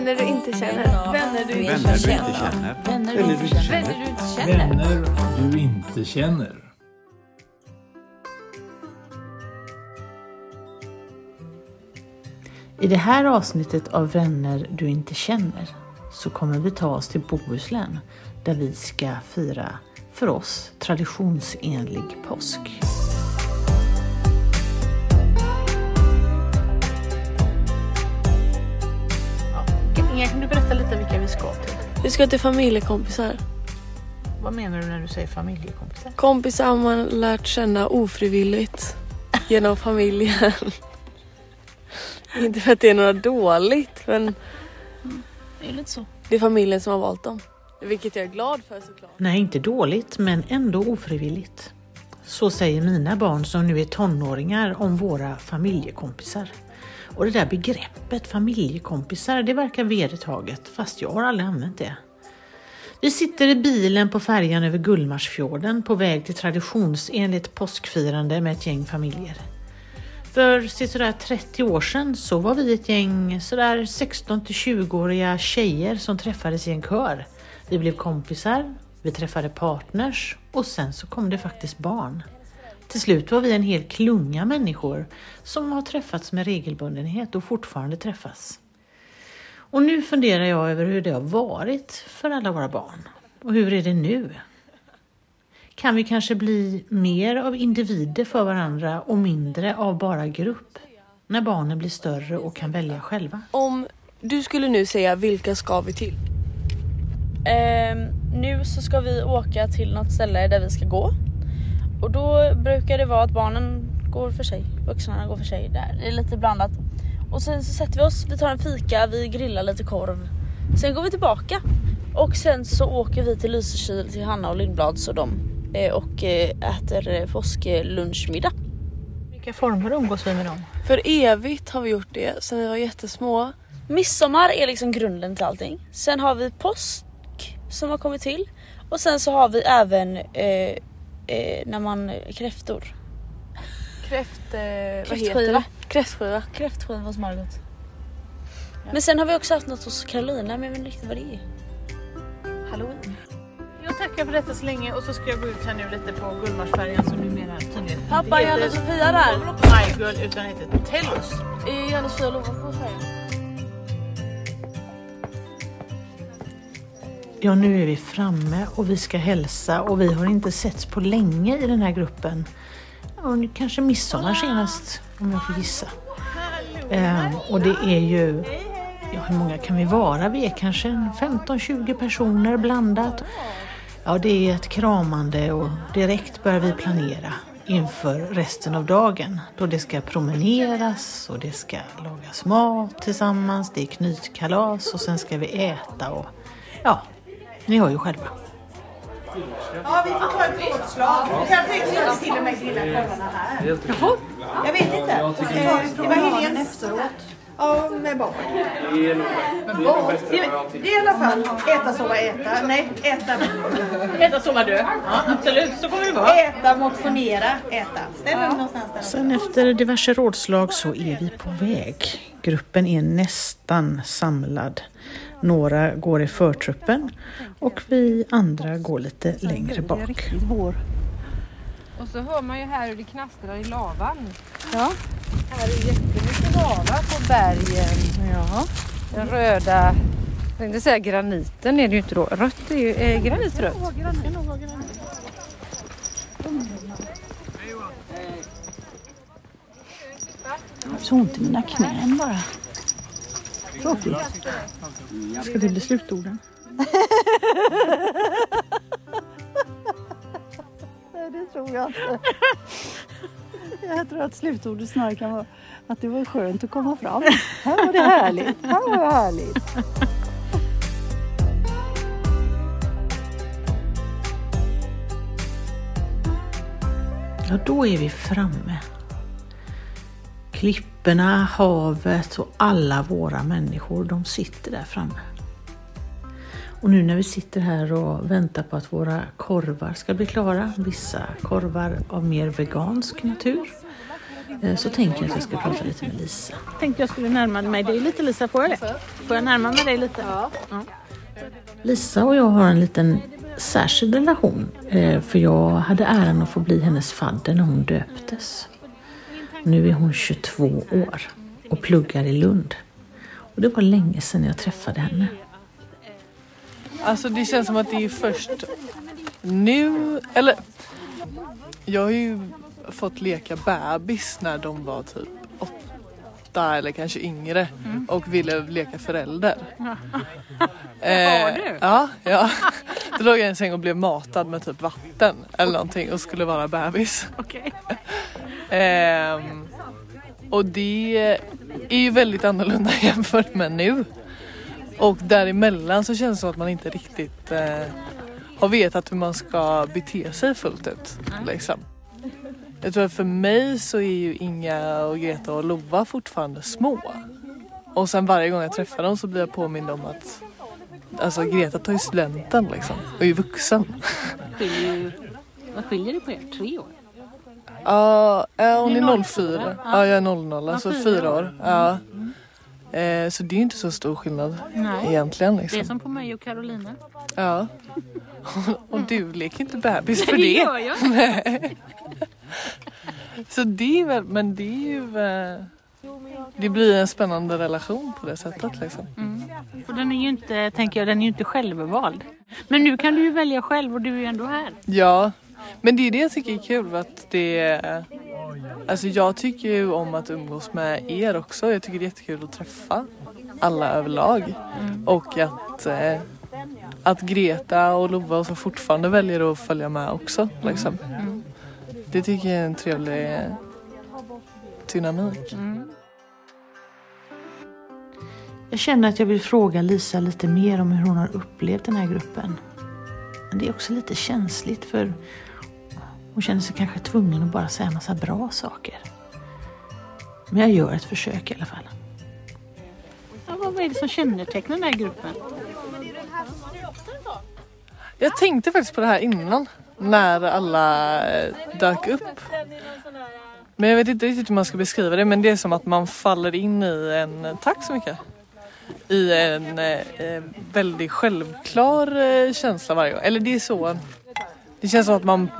Vänner du inte känner. Vänner du inte känner. Vänner du inte känner. Vänner du inte känner. I det här avsnittet av Vänner du inte känner så kommer vi ta oss till Bohuslän där vi ska fira, för oss, traditionsenlig påsk. Vi ska till familjekompisar. Vad menar du när du säger familjekompisar? Kompisar man lärt känna ofrivilligt genom familjen. inte för att det är något dåligt men Det är lite så. det är familjen som har valt dem. Vilket jag är glad för såklart. Nej, inte dåligt, men ändå ofrivilligt. Så säger mina barn som nu är tonåringar om våra familjekompisar. Och det där begreppet familjekompisar, det verkar vedertaget, fast jag har aldrig använt det. Vi sitter i bilen på färjan över Gullmarsfjorden på väg till traditionsenligt påskfirande med ett gäng familjer. För sådär 30 år sedan så var vi ett gäng sådär 16 till 20-åriga tjejer som träffades i en kör. Vi blev kompisar, vi träffade partners och sen så kom det faktiskt barn. Till slut var vi en hel klunga människor som har träffats med regelbundenhet och fortfarande träffas. Och nu funderar jag över hur det har varit för alla våra barn. Och hur är det nu? Kan vi kanske bli mer av individer för varandra och mindre av bara grupp? När barnen blir större och kan välja själva. Om du skulle nu säga vilka ska vi till? Um, nu så ska vi åka till något ställe där vi ska gå. Och då brukar det vara att barnen går för sig, vuxna går för sig där. Det är lite blandat. Och sen så sätter vi oss, vi tar en fika, vi grillar lite korv. Sen går vi tillbaka. Och sen så åker vi till Lysekil till Hanna och Lindblads och dem. eh, Och eh, äter eh, påsklunchmiddag. Vilka former umgås vi med dem? För evigt har vi gjort det sen vi var jättesmå. Midsommar är liksom grunden till allting. Sen har vi påsk som har kommit till. Och sen så har vi även eh, eh, när man kräftor. Kräft... Eh, vad heter det? Kräftskiva. Kräftskiva som har gott. Men sen har vi också haft något hos Carolina men jag vet inte riktigt vad det är. Halloween. Jag tackar för detta så länge och så ska jag gå ut här nu lite på Gullmarsfärjan som numera tydligen Pappa, är Anna Sofia där? MyGirl utan heter Tellus. Är Anna Sofia lovad på färjan? Ja, nu är vi framme och vi ska hälsa och vi har inte setts på länge i den här gruppen. Ja, kanske midsommar senast om jag får gissa. Ehm, och det är ju, ja hur många kan vi vara? Vi är kanske en 15-20 personer blandat. Ja, det är ett kramande och direkt börjar vi planera inför resten av dagen då det ska promeneras och det ska lagas mat tillsammans, det är knytkalas och sen ska vi äta och ja, ni hör ju själva. Ja, vi får ta ett rådslag. Du kan tänka till och med grilla korvarna här. Jaha. Jag vet inte. Eh, Det var efteråt. Ja, med barn. Det, det är i alla fall äta, sova, äta. Nej, äta, Äta, sova, dö. Ja, absolut, så kommer det vara. äta, motionera, äta. Ställ dig någonstans där. Sen efter diverse rådslag så är vi på väg. Gruppen är nästan samlad. Några går i förtruppen och vi andra går lite längre bak. Och så hör man ju här hur det knastrar i lavan. Ja. Här är jättemycket lava på bergen. Ja. Den röda, jag tänkte säga graniten är det ju inte då. Rött är ju, är granit rött? Jag har så ont i mina knän bara. Tråkigt. Ska det bli slutorden? Nej, det tror jag inte. Jag tror att slutordet snarare kan vara att det var skönt att komma fram. Här var det härligt. Här var det härligt. Ja, då är vi framme. Klipporna, havet och alla våra människor, de sitter där framme. Och nu när vi sitter här och väntar på att våra korvar ska bli klara, vissa korvar av mer vegansk natur eh, så tänker jag att jag ska prata lite med Lisa. Tänkte jag skulle närma mig dig lite Lisa, får jag det? Får jag närma mig dig lite? Ja. Lisa och jag har en liten särskild relation eh, för jag hade äran att få bli hennes fadder när hon döptes. Nu är hon 22 år och pluggar i Lund. Och det var länge sedan jag träffade henne. Alltså det känns som att det är först nu, eller jag har ju fått leka bebis när de var typ åtta eller kanske yngre och ville leka förälder. eh, ja, ja. Då låg jag i en säng och blev matad med typ vatten eller någonting och skulle vara bebis. Ehm, och det är ju väldigt annorlunda jämfört med nu. Och däremellan så känns det som att man inte riktigt eh, har vetat hur man ska bete sig fullt ut. Liksom. Jag tror att för mig så är ju Inga och Greta och Lova fortfarande små. Och sen varje gång jag träffar dem så blir jag påmind om att Alltså Greta tar ju studenten liksom och är ju vuxen. Vad skiljer det på er? Tre år? Ja, ja, hon är 04. Ja, jag är 00, alltså fyra år. Ja. Eh, så det är ju inte så stor skillnad Nej. egentligen. Det är Liksom. som på mig och Carolina. Ja. Och du leker inte bebis för Det det. gör jag. Nej. Så det är väl, men det är ju... eh, Det blir en spännande relation på det sättet liksom. Och den är ju inte, tänker jag, den är ju inte självvald. Men nu kan du ju välja själv och du är ju ändå här. Ja, men det är det jag tycker är kul att det Alltså jag tycker ju om att umgås med er också. Jag tycker det är jättekul att träffa alla överlag. Och att, eh, att Greta och Lova och så fortfarande väljer att följa med också. Liksom. Det tycker jag är en trevlig dynamik. Jag känner att jag vill fråga Lisa lite mer om hur hon har upplevt den här gruppen. Men det är också lite känsligt för hon känner sig kanske tvungen att bara säga en massa bra saker. Men jag gör ett försök i alla fall. Ja, vad är det som kännetecknar den här gruppen? Jag tänkte faktiskt på det här innan. När alla eh, dök upp. Men jag vet inte riktigt hur man ska beskriva det. Men det är som att man faller in i en, tack så mycket. I en eh, eh, väldigt självklar eh, känsla varje gång. Eller det är så. Det känns som att man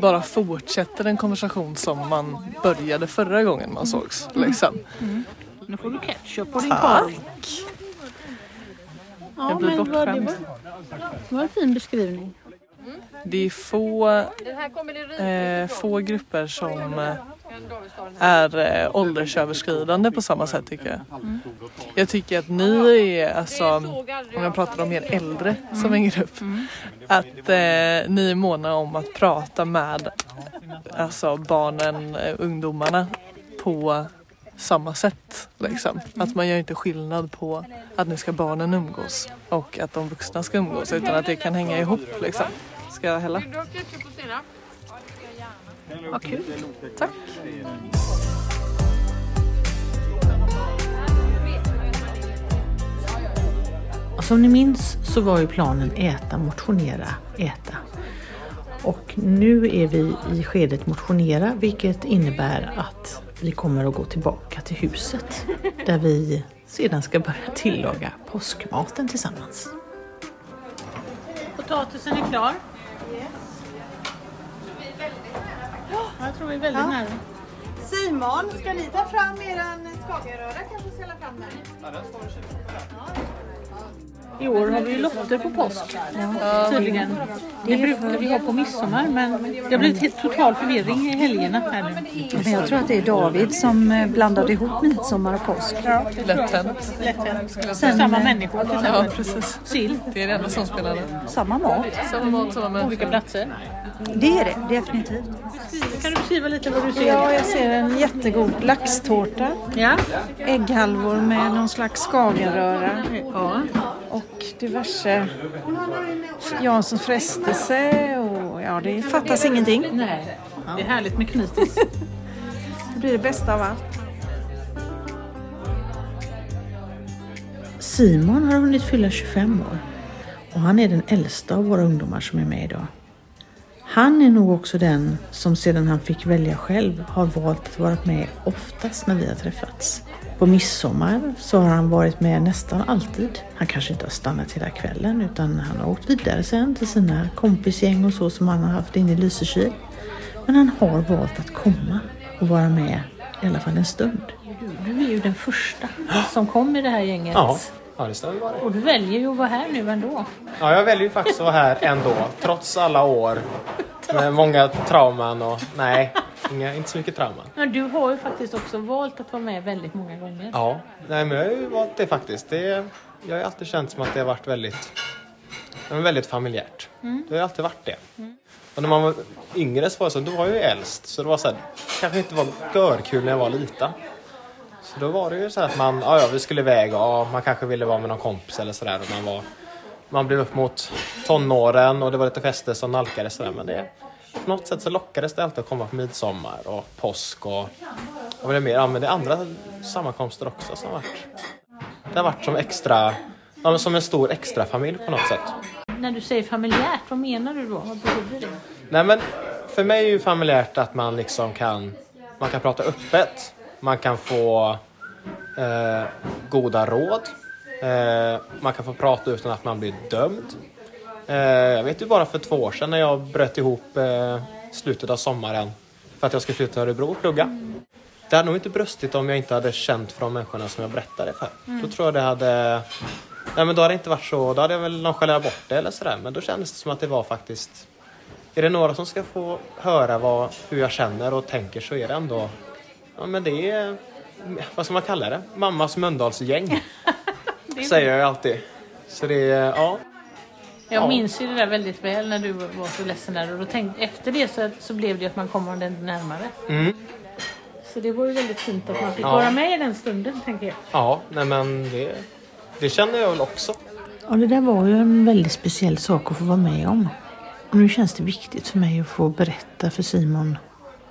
bara fortsätter en konversation som man började förra gången man sågs. Liksom. Nu får du ketchup på din korv. Ja, Jag blir men vad- det bortskämd. var, det var en fin beskrivning. Det är få, eh, få grupper som eh, är eh, åldersöverskridande på samma sätt tycker jag. Jag tycker att ni är, alltså, om jag pratar om er äldre som en grupp, att eh, ni är måna om att prata med alltså, barnen, eh, ungdomarna på samma sätt. Liksom. Att man gör inte skillnad på att nu ska barnen umgås och att de vuxna ska umgås utan att det kan hänga ihop. Liksom. Ska jag hälla? Vad kul. Tack. Som ni minns så var ju planen äta, motionera, äta. Och nu är vi i skedet motionera vilket innebär att vi kommer att gå tillbaka till huset där vi sedan ska börja tillaga påskmaten tillsammans. Potatisen är klar. Jag tror vi är väldigt nära. Simon, ska ni ta fram eran skagenröra kanske ställa fram den? I år har vi ju lotter på påsk. Tydligen. Det brukar vi ha på midsommar men det har blivit helt total förvirring i helgerna här nu. Men jag tror att det är David som eh, blandade ihop midsommar och påsk. Lätt hänt. Sen, samma människor till Ja, precis. Sill, Det är det enda som spelar det. Samma mat. Samma mat, samma olika människor. platser. Det är det, definitivt. Kan du beskriva lite vad du ser? Ja, jag ser en jättegod laxtårta. Ja. Ägghalvor med någon slags skagenröra. ja. Och diverse Janssons frestelse och ja, det fattas ingenting. Nej. Det är härligt med knytis. Det blir det bästa av allt. Simon har hunnit fylla 25 år och han är den äldsta av våra ungdomar som är med idag. Han är nog också den som sedan han fick välja själv har valt att vara med oftast när vi har träffats. På midsommar så har han varit med nästan alltid. Han kanske inte har stannat hela kvällen utan han har åkt vidare sen till sina kompisgäng och så som han har haft inne i Lysekil. Men han har valt att komma och vara med i alla fall en stund. Du, du är ju den första som kom i det här gänget. Ja, ja det stämmer bara. Och du väljer ju att vara här nu ändå. Ja, jag väljer ju faktiskt att vara här ändå, trots alla år med många trauman och nej, inga, inte så mycket trauman. Men du har ju faktiskt också valt att vara med väldigt många gånger. Ja, nej men jag har ju valt det faktiskt. Det, jag har alltid känt som att det har varit väldigt, väldigt familjärt. Mm. Det har ju alltid varit det. Och när man var yngre så var det så, då var jag ju äldst. Så det var så här, kanske inte var görkul när jag var liten. Så då var det ju så att man, ja, ja vi skulle iväg och man kanske ville vara med någon kompis eller sådär. Och man, var, man blev upp mot tonåren och det var lite fester som nalkades sådär. Men det, på något sätt så lockades det alltid att komma på midsommar och påsk och, vad det mer? Ja, men det är andra sammankomster också som har varit. Det har varit som extra, ja, men som en stor extra familj på något sätt. När du säger familjärt, vad menar du då? Vad betyder det? Nej men för mig är ju familjärt att man liksom kan, man kan prata öppet, man kan få eh, goda råd, eh, man kan få prata utan att man blir dömd. Eh, jag vet ju bara för två år sedan när jag bröt ihop eh, slutet av sommaren för att jag skulle flytta till Örebro och plugga. Det hade nog inte brustit om jag inte hade känt för de människorna som jag berättade för. Då tror jag det hade Nej men då hade det inte varit så, då hade jag väl nonchalerat bort det eller sådär. Men då kändes det som att det var faktiskt Är det några som ska få höra vad, hur jag känner och tänker så är det ändå Ja men det är Vad ska man kalla det? Mammas Mölndalsgäng Säger jag ju alltid. Så det är, ja. Jag Ja. minns ju det där väldigt väl när du var så ledsen där och då tänkte, efter det så, så blev det att man kom den närmare. Mm. Så det var ju väldigt fint att man fick Ja. vara med i den stunden tänker jag. Ja, nej men det, det känner jag väl också. Och det där var ju en väldigt speciell sak att få vara med om. Och nu känns det viktigt för mig att få berätta för Simon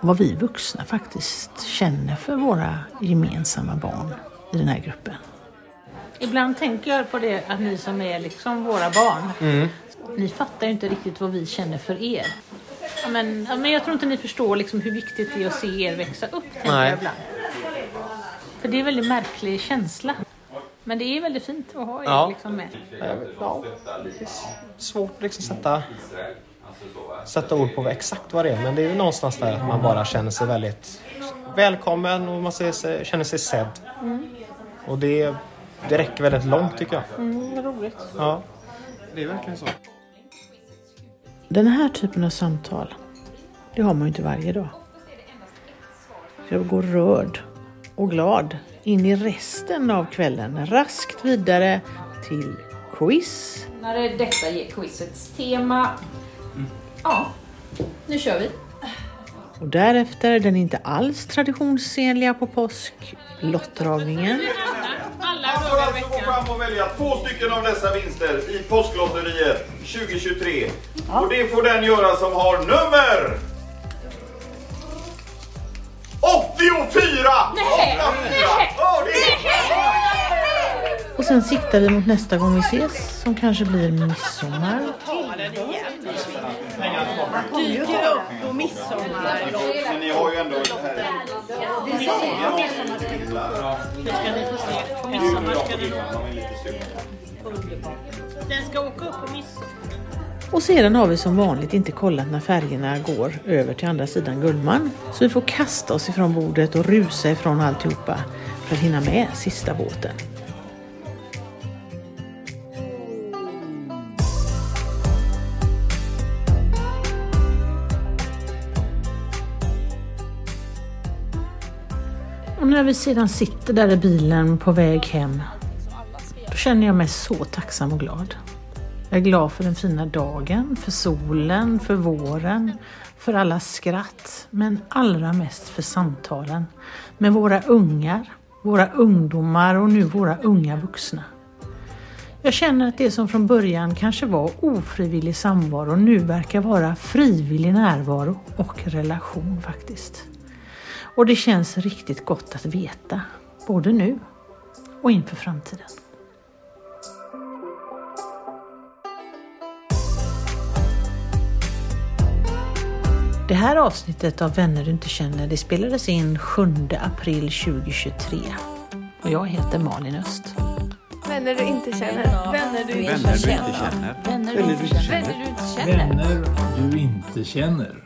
vad vi vuxna faktiskt känner för våra gemensamma barn i den här gruppen. Ibland tänker jag på det att ni som är liksom våra barn, Mm. ni fattar ju inte riktigt vad vi känner för er. Ja, men, ja, men jag tror inte ni förstår liksom hur viktigt det är att se er växa upp, tänker Nej. jag ibland. För det är en väldigt märklig känsla. Men det är väldigt fint att ha er Ja. liksom med. Ja, det är svårt att liksom sätta, sätta ord på exakt vad det är. Men det är ju någonstans där att man bara känner sig väldigt välkommen och man ser sig, känner sig sedd. Och det, det räcker väldigt långt tycker jag. Mm, roligt. Ja, det är verkligen så. Den här typen av samtal, det har man ju inte varje dag. Jag går rörd och glad in i resten av kvällen, raskt vidare till quiz. När detta ger quizets tema. Ja, nu kör vi. Och därefter den inte alls traditionsenliga på påsk, lottdragningen. Man får alltså gå fram och välja två stycken av dessa vinster i Påsklotteriet 2023. Och det får den göra som har nummer 84! Nej, 84! Åh, det är... Och sen siktar vi mot nästa gång vi ses som kanske blir midsommar. Dyker upp på midsommar. Men ni har ju ändå det här. Ska ni få se. På midsommar. Den ska åka upp på midsommar. Och sedan har vi som vanligt inte kollat när färgerna går över till andra sidan Gullmarn. Så vi får kasta oss ifrån bordet och rusa ifrån alltihopa för att hinna med sista båten. Och när vi sedan sitter där i bilen på väg hem, då känner jag mig så tacksam och glad. Jag är glad för den fina dagen, för solen, för våren, för alla skratt, men allra mest för samtalen med våra ungar, våra ungdomar och nu våra unga vuxna. Jag känner att det som från början kanske var ofrivillig samvaro nu verkar vara frivillig närvaro och relation faktiskt. Och det känns riktigt gott att veta, både nu och inför framtiden. Det här avsnittet av Vänner du inte känner det spelades in 7 april 2023. Och jag heter Malin Öst. Vänner du inte känner. Vänner du Vänner du inte känner. Vänner du inte känner. Vänner du inte känner.